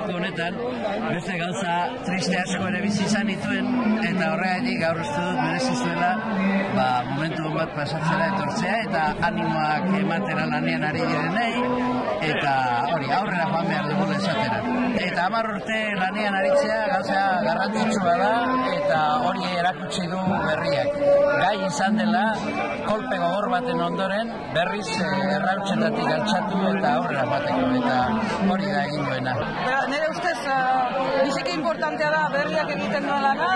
honetan, beste gauza triste asko ere bizi izan dituen, eta horregatik gaur uste dut merezi zuela, ba, momentu bat pasatzera etortzea, eta animoak ematera lanean ari direnei, eta hori, aurrera joan behar dugu esatera. Eta hamar urte lanean aritzea gauza garrantzitsua da, erakutsi du berriak. Gai izan dela, kolpe gogor baten ondoren, berriz eh, errautsetatik altxatu eta aurrera bateko, eta hori da egin duena. Bera, nire ustez, uh, biziki importantea da berriak egiten nola da,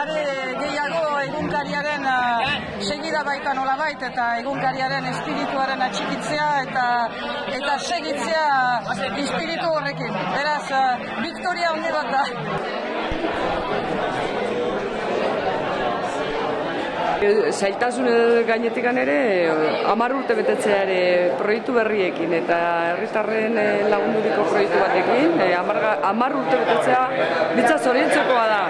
are gehiago egunkariaren uh, segida baita nola bait, eta egunkariaren espirituaren atxikitzea, eta eta segitzea espiritu horrekin. Beraz, uh, Victoria handi bat da. Zailtasun gainetik ere, hamar urte betetzea ere proiektu berriekin eta herritarren eh, lagunduriko proiektu batekin, eh, hamar urte betetzea bitza zoriontzekoa da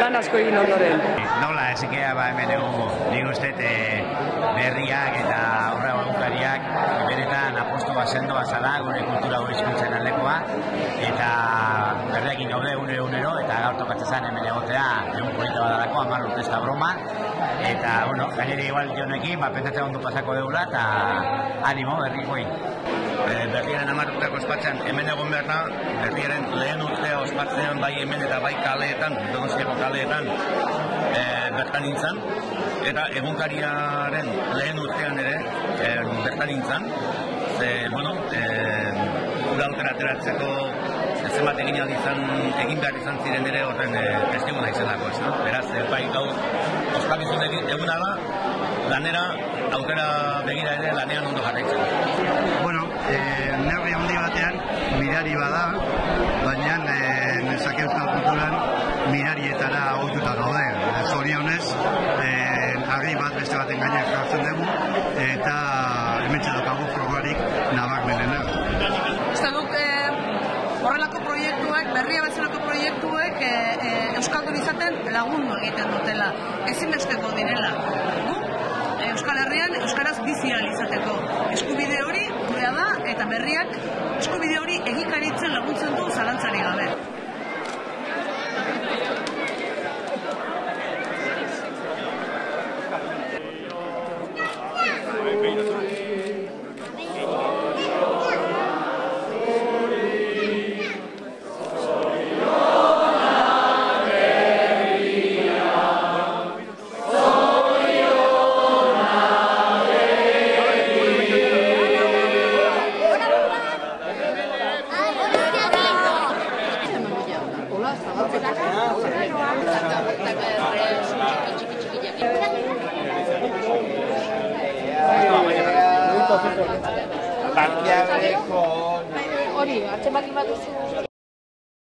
lan asko egin ondoren. Nola, ezikea ba hemen egongo, nik uste eh, berriak eta horra baukariak benetan aposto bat sendo bat zala, gure kultura gure izkuntzen aldekoa, eta berriakin gaude une unero, eta gaur tokatzen hemen egotea, egun proiektu bat dalako, hamar urte broma, eta, bueno, gainera igual jonekin, ba, pentsatzen ondo pasako deula, eta animo, berri goi. E, berriaren amartutako ospatzen hemen egon behar da, berriaren lehen urtea ospatzen bai hemen eta bai kaleetan, donostiako kaleetan, e, bertan nintzen, eta egunkariaren lehen urtean ere, e, bertan nintzen, ze, bueno, e, ura ateratzeko zenbat egin izan, egin behar izan ziren ere horren e, testigo naizelako, ez no? Beraz, e, bai gaur ospakizun eguna da, lanera, aukera begira ere lanean ondo jarraitzen. Bueno, eh, neurri handi batean, mirari bada, baina eh, nezake euskal kulturan mirarietara ohituta gaude. Zorionez, eh, agi bat beste baten gainek jartzen dugu, proiektuek e, e, Euskaldun izaten lagundu egiten dutela. Ezinbesteko direla. Gu, Euskal Herrian Euskaraz bizi izateko. Eskubide hori gurea da eta berriak eskubide hori egikaritzen laguntzen du zalantzari gabe. Hori, atxemakin bat duzu.